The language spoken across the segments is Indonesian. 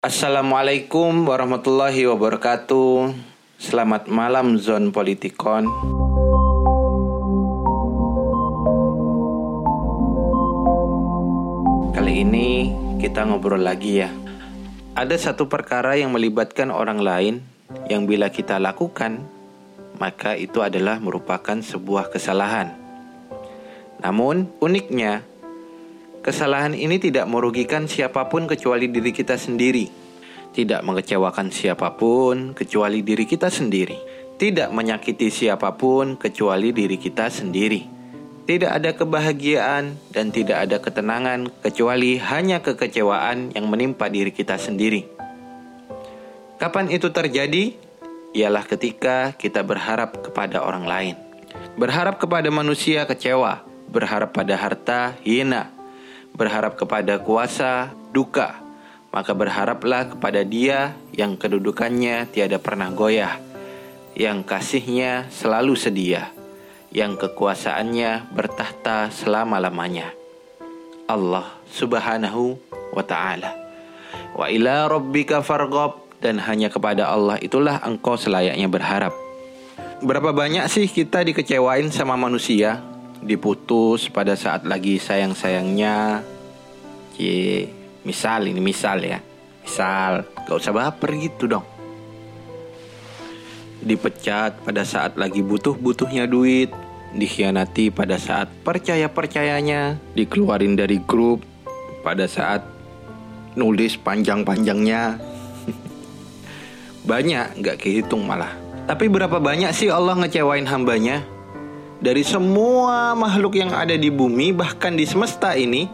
Assalamualaikum warahmatullahi wabarakatuh. Selamat malam Zon Politikon. Kali ini kita ngobrol lagi ya. Ada satu perkara yang melibatkan orang lain yang bila kita lakukan, maka itu adalah merupakan sebuah kesalahan. Namun, uniknya Kesalahan ini tidak merugikan siapa pun kecuali diri kita sendiri. Tidak mengecewakan siapa pun kecuali diri kita sendiri. Tidak menyakiti siapa pun kecuali diri kita sendiri. Tidak ada kebahagiaan dan tidak ada ketenangan kecuali hanya kekecewaan yang menimpa diri kita sendiri. Kapan itu terjadi? Ialah ketika kita berharap kepada orang lain. Berharap kepada manusia kecewa, berharap pada harta hina, berharap kepada kuasa duka, maka berharaplah kepada Dia yang kedudukannya tiada pernah goyah, yang kasihnya selalu sedia, yang kekuasaannya bertahta selama-lamanya. Allah Subhanahu wa taala. Wa ila rabbika farghab dan hanya kepada Allah itulah engkau selayaknya berharap. Berapa banyak sih kita dikecewain sama manusia diputus pada saat lagi sayang-sayangnya. Cie, misal ini misal ya. Misal, gak usah baper gitu dong. Dipecat pada saat lagi butuh-butuhnya duit, dikhianati pada saat percaya-percayanya, dikeluarin dari grup pada saat nulis panjang-panjangnya. banyak, gak kehitung malah. Tapi berapa banyak sih Allah ngecewain hambanya? Dari semua makhluk yang ada di bumi, bahkan di semesta ini,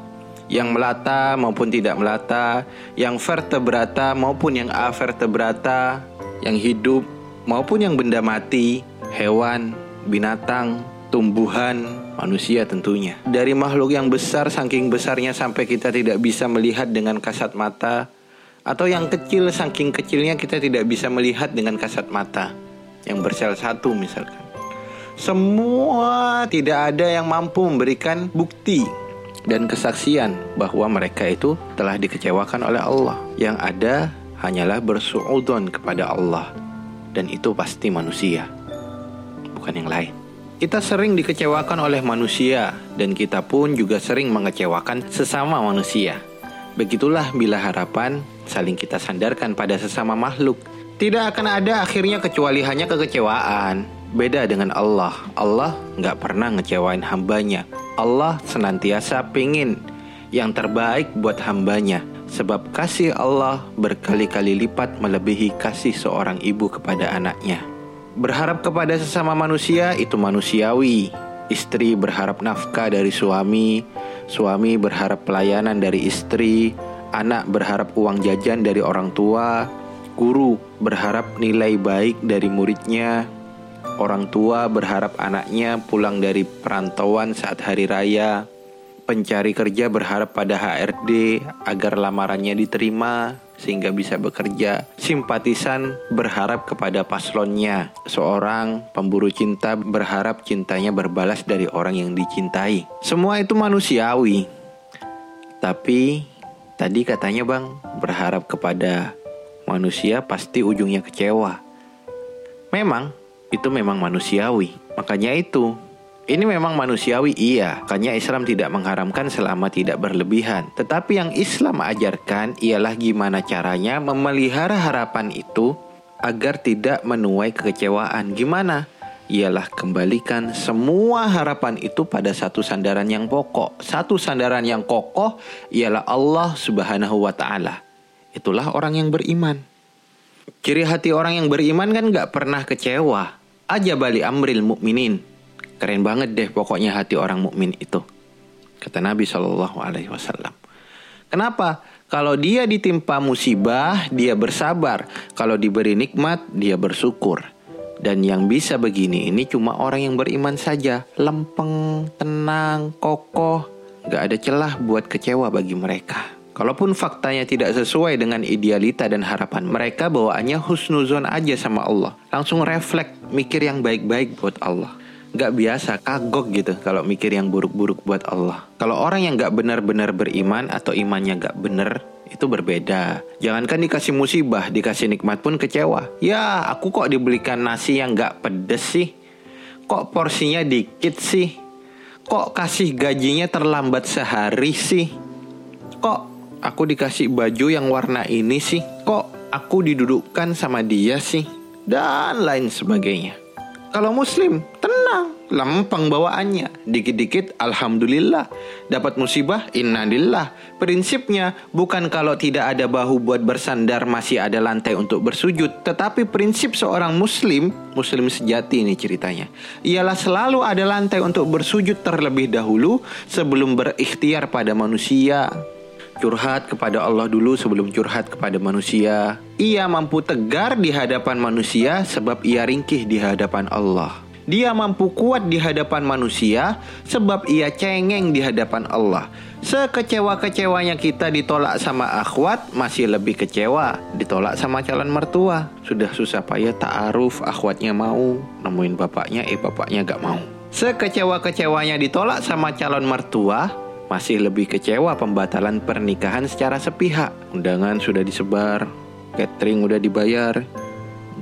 yang melata maupun tidak melata, yang vertebrata maupun yang avertebrata, yang hidup maupun yang benda mati, hewan, binatang, tumbuhan, manusia tentunya. Dari makhluk yang besar saking besarnya sampai kita tidak bisa melihat dengan kasat mata, atau yang kecil saking kecilnya kita tidak bisa melihat dengan kasat mata, yang bersel satu misalkan. Semua tidak ada yang mampu memberikan bukti dan kesaksian bahwa mereka itu telah dikecewakan oleh Allah. Yang ada hanyalah bersuudon kepada Allah dan itu pasti manusia, bukan yang lain. Kita sering dikecewakan oleh manusia dan kita pun juga sering mengecewakan sesama manusia. Begitulah bila harapan saling kita sandarkan pada sesama makhluk. Tidak akan ada akhirnya kecuali hanya kekecewaan. Beda dengan Allah, Allah nggak pernah ngecewain hambanya. Allah senantiasa pingin yang terbaik buat hambanya. Sebab kasih Allah berkali-kali lipat melebihi kasih seorang ibu kepada anaknya. Berharap kepada sesama manusia itu manusiawi. Istri berharap nafkah dari suami, suami berharap pelayanan dari istri, anak berharap uang jajan dari orang tua, guru berharap nilai baik dari muridnya, Orang tua berharap anaknya pulang dari perantauan saat hari raya. Pencari kerja berharap pada HRD agar lamarannya diterima sehingga bisa bekerja. Simpatisan berharap kepada paslonnya. Seorang pemburu cinta berharap cintanya berbalas dari orang yang dicintai. Semua itu manusiawi. Tapi tadi katanya Bang, berharap kepada manusia pasti ujungnya kecewa. Memang itu memang manusiawi. Makanya itu, ini memang manusiawi iya, makanya Islam tidak mengharamkan selama tidak berlebihan. Tetapi yang Islam ajarkan ialah gimana caranya memelihara harapan itu agar tidak menuai kekecewaan. Gimana? Ialah kembalikan semua harapan itu pada satu sandaran yang pokok. Satu sandaran yang kokoh ialah Allah Subhanahu wa taala. Itulah orang yang beriman. Ciri hati orang yang beriman kan gak pernah kecewa. Aja bali amril mukminin. Keren banget deh pokoknya hati orang mukmin itu. Kata Nabi Shallallahu Alaihi Wasallam. Kenapa? Kalau dia ditimpa musibah, dia bersabar. Kalau diberi nikmat, dia bersyukur. Dan yang bisa begini ini cuma orang yang beriman saja. Lempeng, tenang, kokoh. Gak ada celah buat kecewa bagi mereka. Kalaupun faktanya tidak sesuai dengan idealita dan harapan mereka, bawaannya husnuzon aja sama Allah. Langsung refleks, mikir yang baik-baik buat Allah. nggak biasa kagok gitu kalau mikir yang buruk-buruk buat Allah. Kalau orang yang nggak benar-benar beriman atau imannya nggak benar itu berbeda. Jangankan dikasih musibah, dikasih nikmat pun kecewa. Ya, aku kok dibelikan nasi yang nggak pedes sih? Kok porsinya dikit sih? Kok kasih gajinya terlambat sehari sih? Kok aku dikasih baju yang warna ini sih? Kok aku didudukkan sama dia sih? Dan lain sebagainya. Kalau muslim, tenang, lempeng bawaannya. Dikit-dikit alhamdulillah. Dapat musibah, innalillah. Prinsipnya bukan kalau tidak ada bahu buat bersandar masih ada lantai untuk bersujud, tetapi prinsip seorang muslim, muslim sejati ini ceritanya, ialah selalu ada lantai untuk bersujud terlebih dahulu sebelum berikhtiar pada manusia curhat kepada Allah dulu sebelum curhat kepada manusia. Ia mampu tegar di hadapan manusia sebab ia ringkih di hadapan Allah. Dia mampu kuat di hadapan manusia sebab ia cengeng di hadapan Allah. Sekecewa-kecewanya kita ditolak sama akhwat masih lebih kecewa ditolak sama calon mertua. Sudah susah payah ta'aruf akhwatnya mau nemuin bapaknya eh bapaknya gak mau. Sekecewa-kecewanya ditolak sama calon mertua masih lebih kecewa pembatalan pernikahan secara sepihak. Undangan sudah disebar, catering udah dibayar,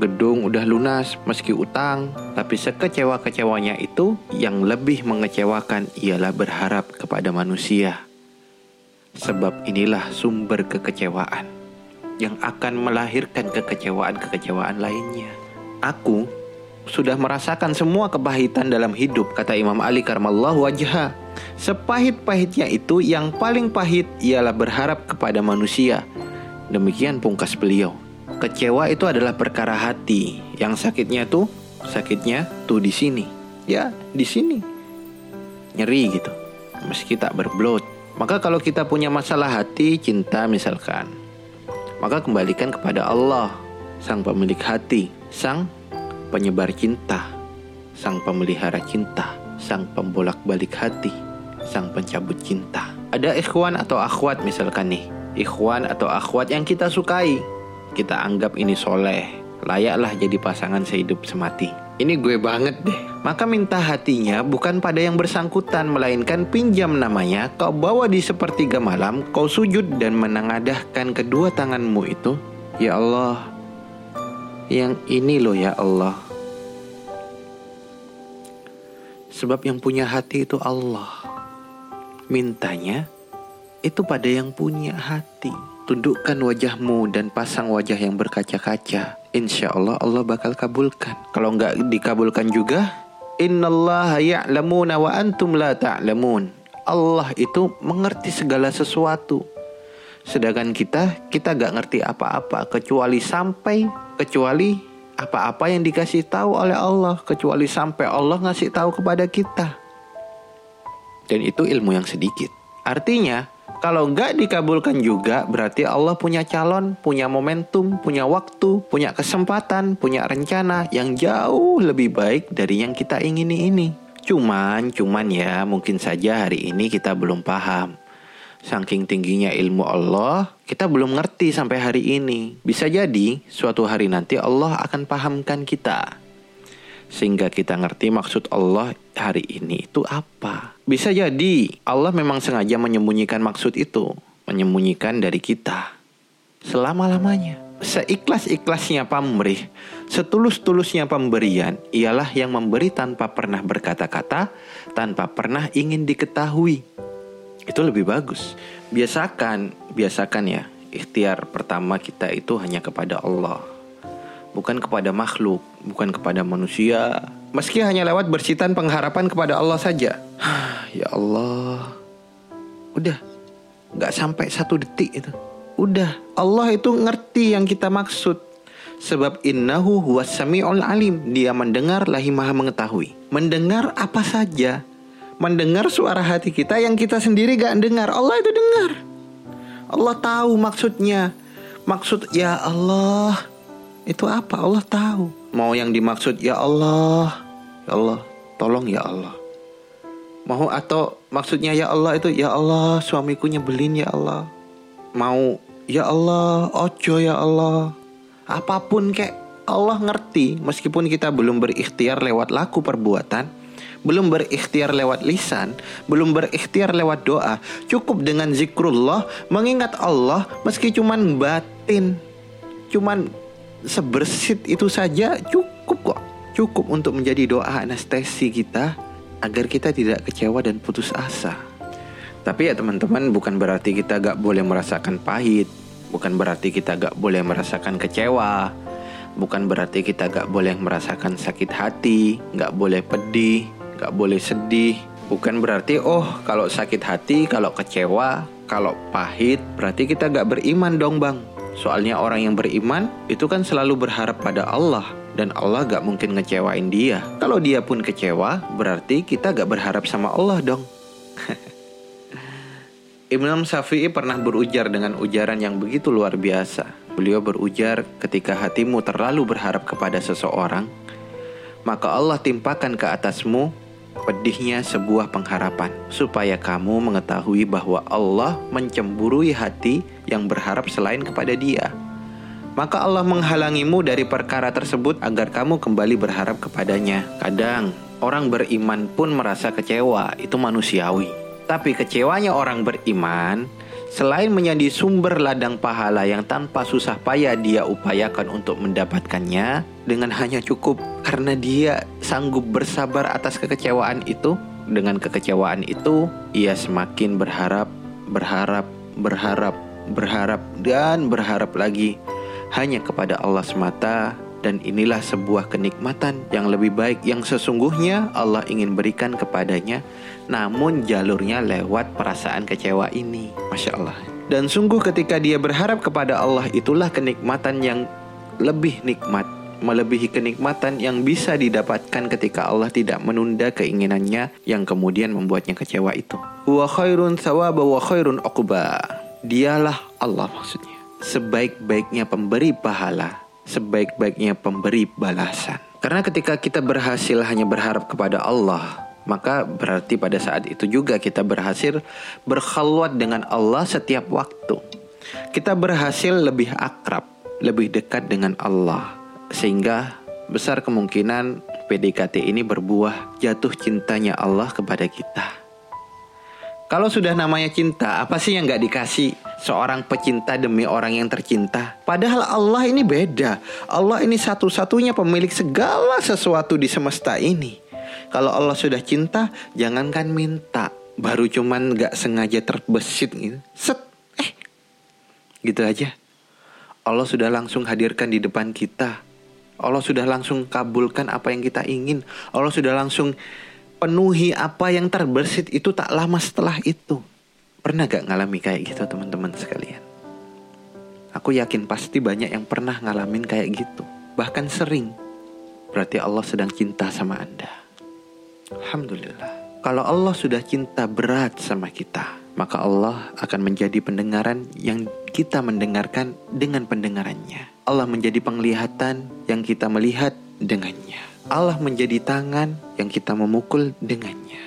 gedung udah lunas meski utang. Tapi sekecewa-kecewanya itu yang lebih mengecewakan ialah berharap kepada manusia. Sebab inilah sumber kekecewaan yang akan melahirkan kekecewaan-kekecewaan lainnya. Aku sudah merasakan semua kepahitan dalam hidup, kata Imam Ali karmallahu wajah. Sepahit-pahitnya itu yang paling pahit ialah berharap kepada manusia. Demikian pungkas beliau. Kecewa itu adalah perkara hati. Yang sakitnya tuh, sakitnya tuh di sini. Ya, di sini. Nyeri gitu. Meski tak berblot. Maka kalau kita punya masalah hati, cinta misalkan. Maka kembalikan kepada Allah, sang pemilik hati, sang penyebar cinta, sang pemelihara cinta, sang pembolak-balik hati, sang pencabut cinta. Ada ikhwan atau akhwat misalkan nih, ikhwan atau akhwat yang kita sukai, kita anggap ini soleh, layaklah jadi pasangan sehidup semati. Ini gue banget deh. Maka minta hatinya bukan pada yang bersangkutan, melainkan pinjam namanya, kau bawa di sepertiga malam, kau sujud dan menengadahkan kedua tanganmu itu. Ya Allah, yang ini loh ya Allah. Sebab yang punya hati itu Allah. Mintanya itu pada yang punya hati. Tundukkan wajahmu dan pasang wajah yang berkaca-kaca. Insya Allah Allah bakal kabulkan. Kalau nggak dikabulkan juga, Innallaha ya'lamuna wa antum la ta'lamun. Allah itu mengerti segala sesuatu. Sedangkan kita, kita gak ngerti apa-apa kecuali sampai kecuali apa-apa yang dikasih tahu oleh Allah kecuali sampai Allah ngasih tahu kepada kita. Dan itu ilmu yang sedikit. Artinya, kalau nggak dikabulkan juga, berarti Allah punya calon, punya momentum, punya waktu, punya kesempatan, punya rencana yang jauh lebih baik dari yang kita ingini ini. Cuman, cuman ya, mungkin saja hari ini kita belum paham. Saking tingginya ilmu Allah, kita belum ngerti sampai hari ini. Bisa jadi suatu hari nanti Allah akan pahamkan kita. Sehingga kita ngerti maksud Allah hari ini itu apa. Bisa jadi Allah memang sengaja menyembunyikan maksud itu. Menyembunyikan dari kita. Selama-lamanya. Seikhlas-ikhlasnya pamrih, setulus-tulusnya pemberian, ialah yang memberi tanpa pernah berkata-kata, tanpa pernah ingin diketahui itu lebih bagus. Biasakan, biasakan ya, ikhtiar pertama kita itu hanya kepada Allah. Bukan kepada makhluk, bukan kepada manusia. Meski hanya lewat bersitan pengharapan kepada Allah saja. ya Allah. Udah, gak sampai satu detik itu. Udah, Allah itu ngerti yang kita maksud. Sebab innahu huwas sami'ul alim. Dia mendengar lahi maha mengetahui. Mendengar apa saja mendengar suara hati kita yang kita sendiri gak dengar. Allah itu dengar. Allah tahu maksudnya. Maksud ya Allah itu apa? Allah tahu. Mau yang dimaksud ya Allah. Ya Allah, tolong ya Allah. Mau atau maksudnya ya Allah itu ya Allah suamiku nyebelin ya Allah. Mau ya Allah, ojo ya Allah. Apa pun kek Allah ngerti meskipun kita belum berikhtiar lewat laku perbuatan belum berikhtiar lewat lisan, belum berikhtiar lewat doa, cukup dengan zikrullah, mengingat Allah meski cuman batin, cuman sebersit itu saja cukup kok. Cukup untuk menjadi doa anestesi kita agar kita tidak kecewa dan putus asa. Tapi ya teman-teman bukan berarti kita gak boleh merasakan pahit, bukan berarti kita gak boleh merasakan kecewa, bukan berarti kita gak boleh merasakan sakit hati, gak boleh pedih, gak boleh sedih. Bukan berarti oh kalau sakit hati, kalau kecewa, kalau pahit berarti kita gak beriman dong bang. Soalnya orang yang beriman itu kan selalu berharap pada Allah dan Allah gak mungkin ngecewain dia. Kalau dia pun kecewa berarti kita gak berharap sama Allah dong. Imam Syafi'i pernah berujar dengan ujaran yang begitu luar biasa. Beliau berujar ketika hatimu terlalu berharap kepada seseorang, maka Allah timpakan ke atasmu pedihnya sebuah pengharapan, supaya kamu mengetahui bahwa Allah mencemburui hati yang berharap selain kepada Dia. Maka Allah menghalangimu dari perkara tersebut agar kamu kembali berharap kepadanya. Kadang orang beriman pun merasa kecewa, itu manusiawi. Tapi kecewanya orang beriman Selain menjadi sumber ladang pahala yang tanpa susah payah dia upayakan untuk mendapatkannya dengan hanya cukup karena dia sanggup bersabar atas kekecewaan itu, dengan kekecewaan itu ia semakin berharap, berharap, berharap, berharap dan berharap lagi hanya kepada Allah semata dan inilah sebuah kenikmatan yang lebih baik yang sesungguhnya Allah ingin berikan kepadanya namun jalurnya lewat perasaan kecewa ini. Masya Allah. Dan sungguh ketika dia berharap kepada Allah itulah kenikmatan yang lebih nikmat melebihi kenikmatan yang bisa didapatkan ketika Allah tidak menunda keinginannya yang kemudian membuatnya kecewa itu. Wa khairun thawaba wa khairun uqba. Dialah Allah maksudnya. Sebaik-baiknya pemberi pahala, sebaik-baiknya pemberi balasan. Karena ketika kita berhasil hanya berharap kepada Allah, maka berarti pada saat itu juga kita berhasil berkhalwat dengan Allah setiap waktu. Kita berhasil lebih akrab, lebih dekat dengan Allah, sehingga besar kemungkinan PDKT ini berbuah jatuh cintanya Allah kepada kita. Kalau sudah namanya cinta, apa sih yang gak dikasih seorang pecinta demi orang yang tercinta? Padahal Allah ini beda. Allah ini satu-satunya pemilik segala sesuatu di semesta ini. Kalau Allah sudah cinta, jangankan minta, baru cuman gak sengaja terbesit gitu. Set, eh, gitu aja. Allah sudah langsung hadirkan di depan kita. Allah sudah langsung kabulkan apa yang kita ingin. Allah sudah langsung penuhi apa yang terbesit itu tak lama setelah itu. Pernah gak ngalami kayak gitu teman-teman sekalian? Aku yakin pasti banyak yang pernah ngalamin kayak gitu. Bahkan sering. Berarti Allah sedang cinta sama Anda. Alhamdulillah. Kalau Allah sudah cinta berat sama kita, maka Allah akan menjadi pendengaran yang kita mendengarkan dengan pendengarannya. Allah menjadi penglihatan yang kita melihat dengannya. Allah menjadi tangan yang kita memukul dengannya.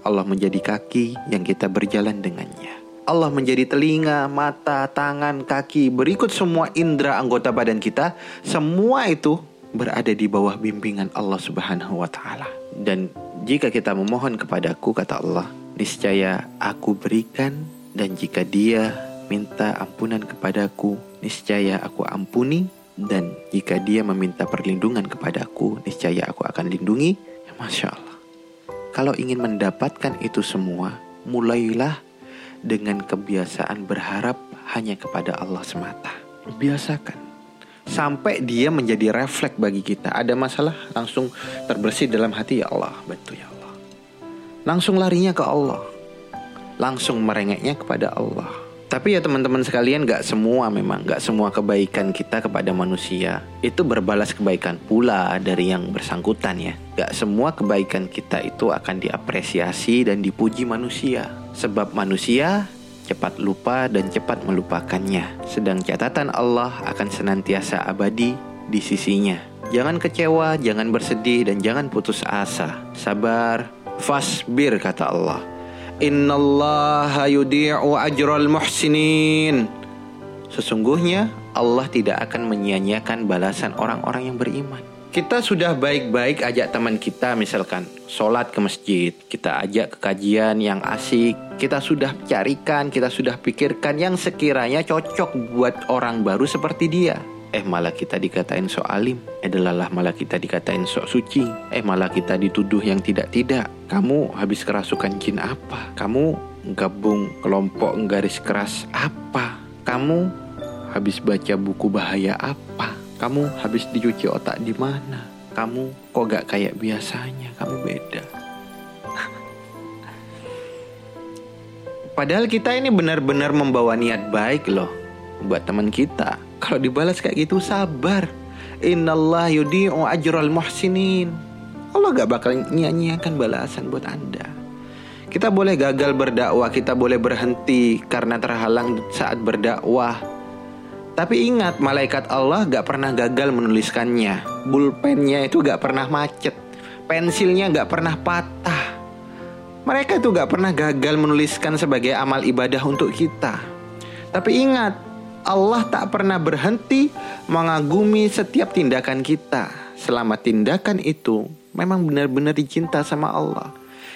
Allah menjadi kaki yang kita berjalan dengannya. Allah menjadi telinga, mata, tangan, kaki, berikut semua indera anggota badan kita, semua itu berada di bawah bimbingan Allah Subhanahu wa taala. Dan jika kita memohon kepadaku, kata Allah, niscaya aku berikan dan jika dia minta ampunan kepadaku, niscaya aku ampuni dan jika dia meminta perlindungan kepadaku, niscaya aku akan lindungi. Ya, Masya Allah. Kalau ingin mendapatkan itu semua, mulailah dengan kebiasaan berharap hanya kepada Allah semata. Biasakan sampai dia menjadi refleks bagi kita. Ada masalah langsung terbersih dalam hati ya Allah, bantu ya Allah. Langsung larinya ke Allah. Langsung merengeknya kepada Allah. Tapi ya teman-teman sekalian gak semua memang Gak semua kebaikan kita kepada manusia Itu berbalas kebaikan pula dari yang bersangkutan ya Gak semua kebaikan kita itu akan diapresiasi dan dipuji manusia Sebab manusia cepat lupa dan cepat melupakannya. Sedang catatan Allah akan senantiasa abadi di sisinya. Jangan kecewa, jangan bersedih, dan jangan putus asa. Sabar, fasbir kata Allah. Innallaha yudi'u ajral muhsinin. Sesungguhnya Allah tidak akan menyia-nyiakan balasan orang-orang yang beriman. kita sudah baik-baik ajak teman kita misalkan sholat ke masjid, kita ajak ke kajian yang asik, kita sudah carikan, kita sudah pikirkan yang sekiranya cocok buat orang baru seperti dia. Eh malah kita dikatain sok alim, eh delalah malah kita dikatain sok suci, eh malah kita dituduh yang tidak-tidak. Kamu habis kerasukan jin apa? Kamu gabung kelompok garis keras apa? Kamu habis baca buku bahaya apa? Kamu habis dicuci otak di mana? Kamu kok gak kayak biasanya? Kamu beda. Padahal kita ini benar-benar membawa niat baik loh buat teman kita. Kalau dibalas kayak gitu sabar. Innallah yudi'u ajral muhsinin. Allah gak bakal nyanyiakan balasan buat Anda. Kita boleh gagal berdakwah, kita boleh berhenti karena terhalang saat berdakwah tapi ingat, malaikat Allah gak pernah gagal menuliskannya. Bulpennya itu gak pernah macet. Pensilnya gak pernah patah. Mereka itu gak pernah gagal menuliskan sebagai amal ibadah untuk kita. Tapi ingat, Allah tak pernah berhenti mengagumi setiap tindakan kita. Selama tindakan itu memang benar-benar dicinta sama Allah.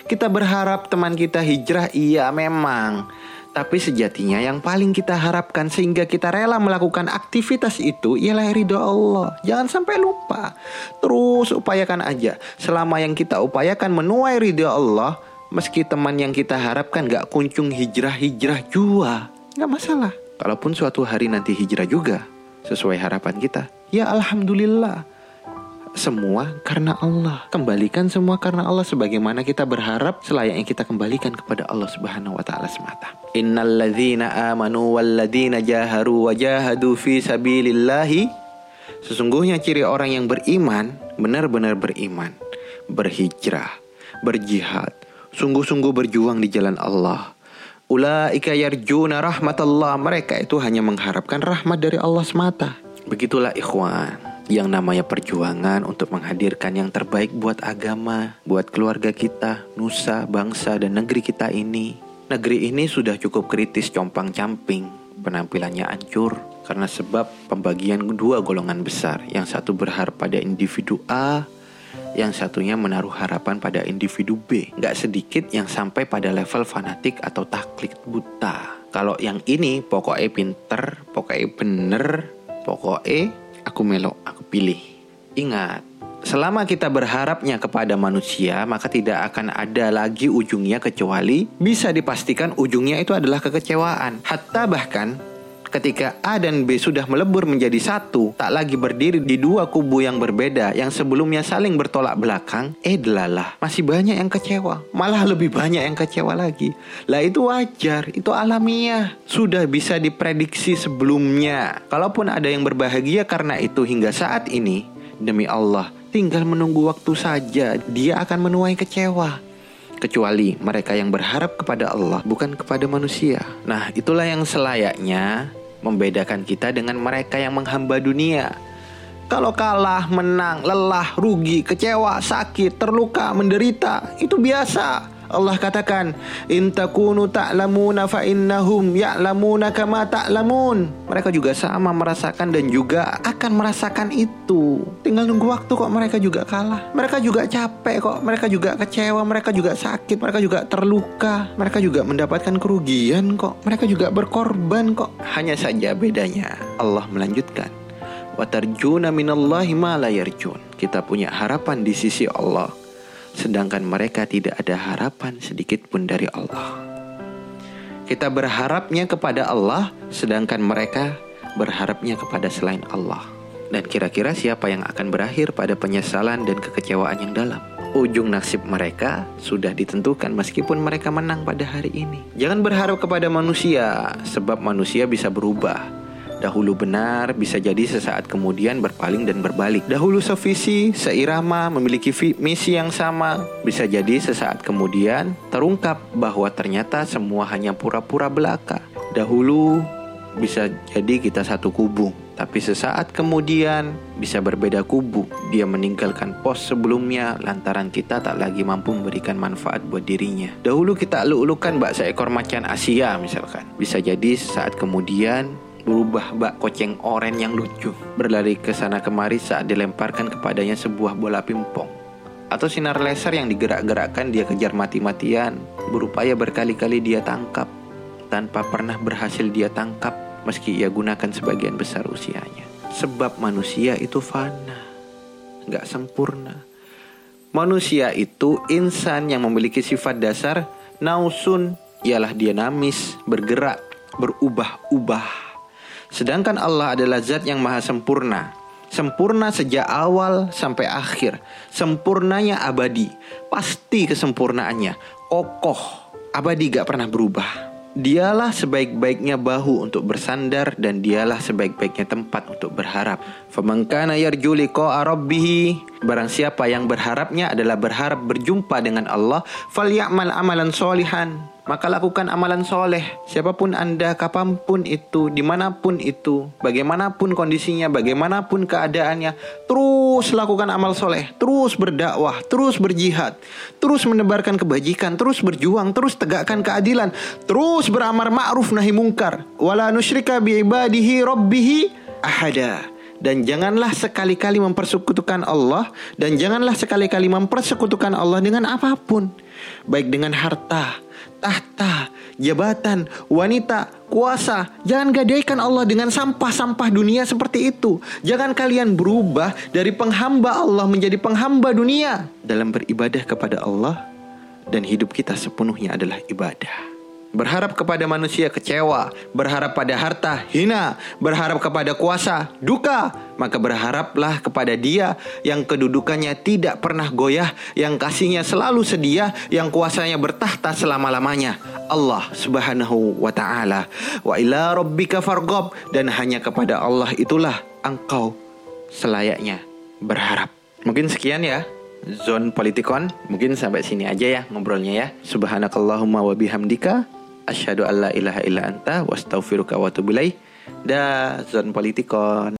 Kita berharap teman kita hijrah, iya memang. Tapi sejatinya yang paling kita harapkan sehingga kita rela melakukan aktivitas itu ialah ridho Allah. Jangan sampai lupa. Terus upayakan aja. Selama yang kita upayakan menuai ridho Allah, meski teman yang kita harapkan gak kunjung hijrah-hijrah jua, gak masalah. Kalaupun suatu hari nanti hijrah juga, sesuai harapan kita, ya Alhamdulillah semua karena Allah. Kembalikan semua karena Allah sebagaimana kita berharap selayaknya kita kembalikan kepada Allah Subhanahu wa taala semata. Innalladzina amanu walladzina jaharu wa jahadu fi sabilillahi Sesungguhnya ciri orang yang beriman benar-benar beriman, berhijrah, berjihad, sungguh-sungguh berjuang di jalan Allah. Ulaika yarjuna rahmatullah. Mereka itu hanya mengharapkan rahmat dari Allah semata. Begitulah ikhwan yang namanya perjuangan untuk menghadirkan yang terbaik buat agama, buat keluarga kita, nusa, bangsa, dan negeri kita ini. Negeri ini sudah cukup kritis compang-camping, penampilannya hancur karena sebab pembagian dua golongan besar. Yang satu berharap pada individu A, yang satunya menaruh harapan pada individu B. Gak sedikit yang sampai pada level fanatik atau taklid buta. Kalau yang ini pokoknya pinter, pokoknya bener, pokoknya aku melok, aku pilih. Ingat, selama kita berharapnya kepada manusia, maka tidak akan ada lagi ujungnya kecuali bisa dipastikan ujungnya itu adalah kekecewaan. Hatta bahkan ketika A dan B sudah melebur menjadi satu, tak lagi berdiri di dua kubu yang berbeda yang sebelumnya saling bertolak belakang, eh delalah, masih banyak yang kecewa, malah lebih banyak yang kecewa lagi. Lah itu wajar, itu alamiah, sudah bisa diprediksi sebelumnya. Kalaupun ada yang berbahagia karena itu hingga saat ini, demi Allah, tinggal menunggu waktu saja, dia akan menuai kecewa kecuali mereka yang berharap kepada Allah bukan kepada manusia. Nah, itulah yang selayaknya membedakan kita dengan mereka yang menghamba dunia. Kalau kalah, menang, lelah, rugi, kecewa, sakit, terluka, menderita, itu biasa. Allah katakan, "In takunu ta'lamuna fa innahum ya'lamuna kama ta'lamun." Mereka juga sama merasakan dan juga akan merasakan itu. Tinggal nunggu waktu kok mereka juga kalah. Mereka juga capek kok, mereka juga kecewa, mereka juga sakit, mereka juga terluka, mereka juga mendapatkan kerugian kok. Mereka juga berkorban kok. Hanya saja bedanya Allah melanjutkan, "Watarjuna minallahi ma la yarjun." Kita punya harapan di sisi Allah sedangkan mereka tidak ada harapan sedikit pun dari Allah. Kita berharapnya kepada Allah, sedangkan mereka berharapnya kepada selain Allah. Dan kira-kira siapa yang akan berakhir pada penyesalan dan kekecewaan yang dalam? Ujung nasib mereka sudah ditentukan meskipun mereka menang pada hari ini. Jangan berharap kepada manusia, sebab manusia bisa berubah Dahulu benar, bisa jadi sesaat kemudian berpaling dan berbalik. Dahulu sevisi, seirama, memiliki misi yang sama, bisa jadi sesaat kemudian terungkap bahwa ternyata semua hanya pura-pura belaka. Dahulu bisa jadi kita satu kubu, tapi sesaat kemudian bisa berbeda kubu. Dia meninggalkan pos sebelumnya lantaran kita tak lagi mampu memberikan manfaat buat dirinya. Dahulu kita elu-elukan bak seekor macan Asia misalkan. Bisa jadi saat kemudian berubah bak koceng oren yang lucu, berlari ke sana kemari saat dilemparkan kepadanya sebuah bola pimpong. Atau sinar laser yang digerak-gerakkan dia kejar mati-matian, berupaya berkali-kali dia tangkap, tanpa pernah berhasil dia tangkap meski ia gunakan sebagian besar usianya. Sebab manusia itu fana, nggak sempurna. Manusia itu insan yang memiliki sifat dasar nausun, ialah dia namis, bergerak, berubah-ubah Sedangkan Allah adalah zat yang maha sempurna. Sempurna sejak awal sampai akhir. Sempurnanya abadi. Pasti kesempurnaannya. Kokoh. Abadi gak pernah berubah. Dialah sebaik-baiknya bahu untuk bersandar dan dialah sebaik-baiknya tempat untuk berharap. Famangkana yarju liqa'a Barang siapa yang berharapnya adalah berharap berjumpa dengan Allah, falyamal amalan solihan maka lakukan amalan soleh. Siapa pun Anda, kapan pun itu, di mana pun itu, bagaimanapun kondisinya, bagaimanapun keadaannya, terus lakukan amal soleh, terus berdakwah, terus berjihad, terus menebarkan kebajikan, terus berjuang, terus tegakkan keadilan, terus beramar ma'ruf nahi mungkar. Wala nusyrika bi'ibadihi rabbihi ahada dan janganlah sekali-kali mempersekutukan Allah dan janganlah sekali-kali mempersekutukan Allah dengan apa pun baik dengan harta, tahta, jabatan, wanita, kuasa. Jangan gadaikan Allah dengan sampah-sampah dunia seperti itu. Jangan kalian berubah dari penghamba Allah menjadi penghamba dunia dalam beribadah kepada Allah dan hidup kita sepenuhnya adalah ibadah. Berharap kepada manusia kecewa, berharap pada harta hina, berharap kepada kuasa duka, maka berharaplah kepada Dia yang kedudukannya tidak pernah goyah, yang kasihnya selalu sedia, yang kuasanya bertahta selama-lamanya. Allah Subhanahu wa taala. Wa ila rabbika fargob dan hanya kepada Allah itulah engkau selayaknya berharap. Mungkin sekian ya. Zone Politikon Mungkin sampai sini aja ya ngobrolnya ya Subhanakallahumma wa bihamdika asyhadu alla ilaha illa anta wa astaghfiruka wa atubu ilaik. Da Zon Politikon.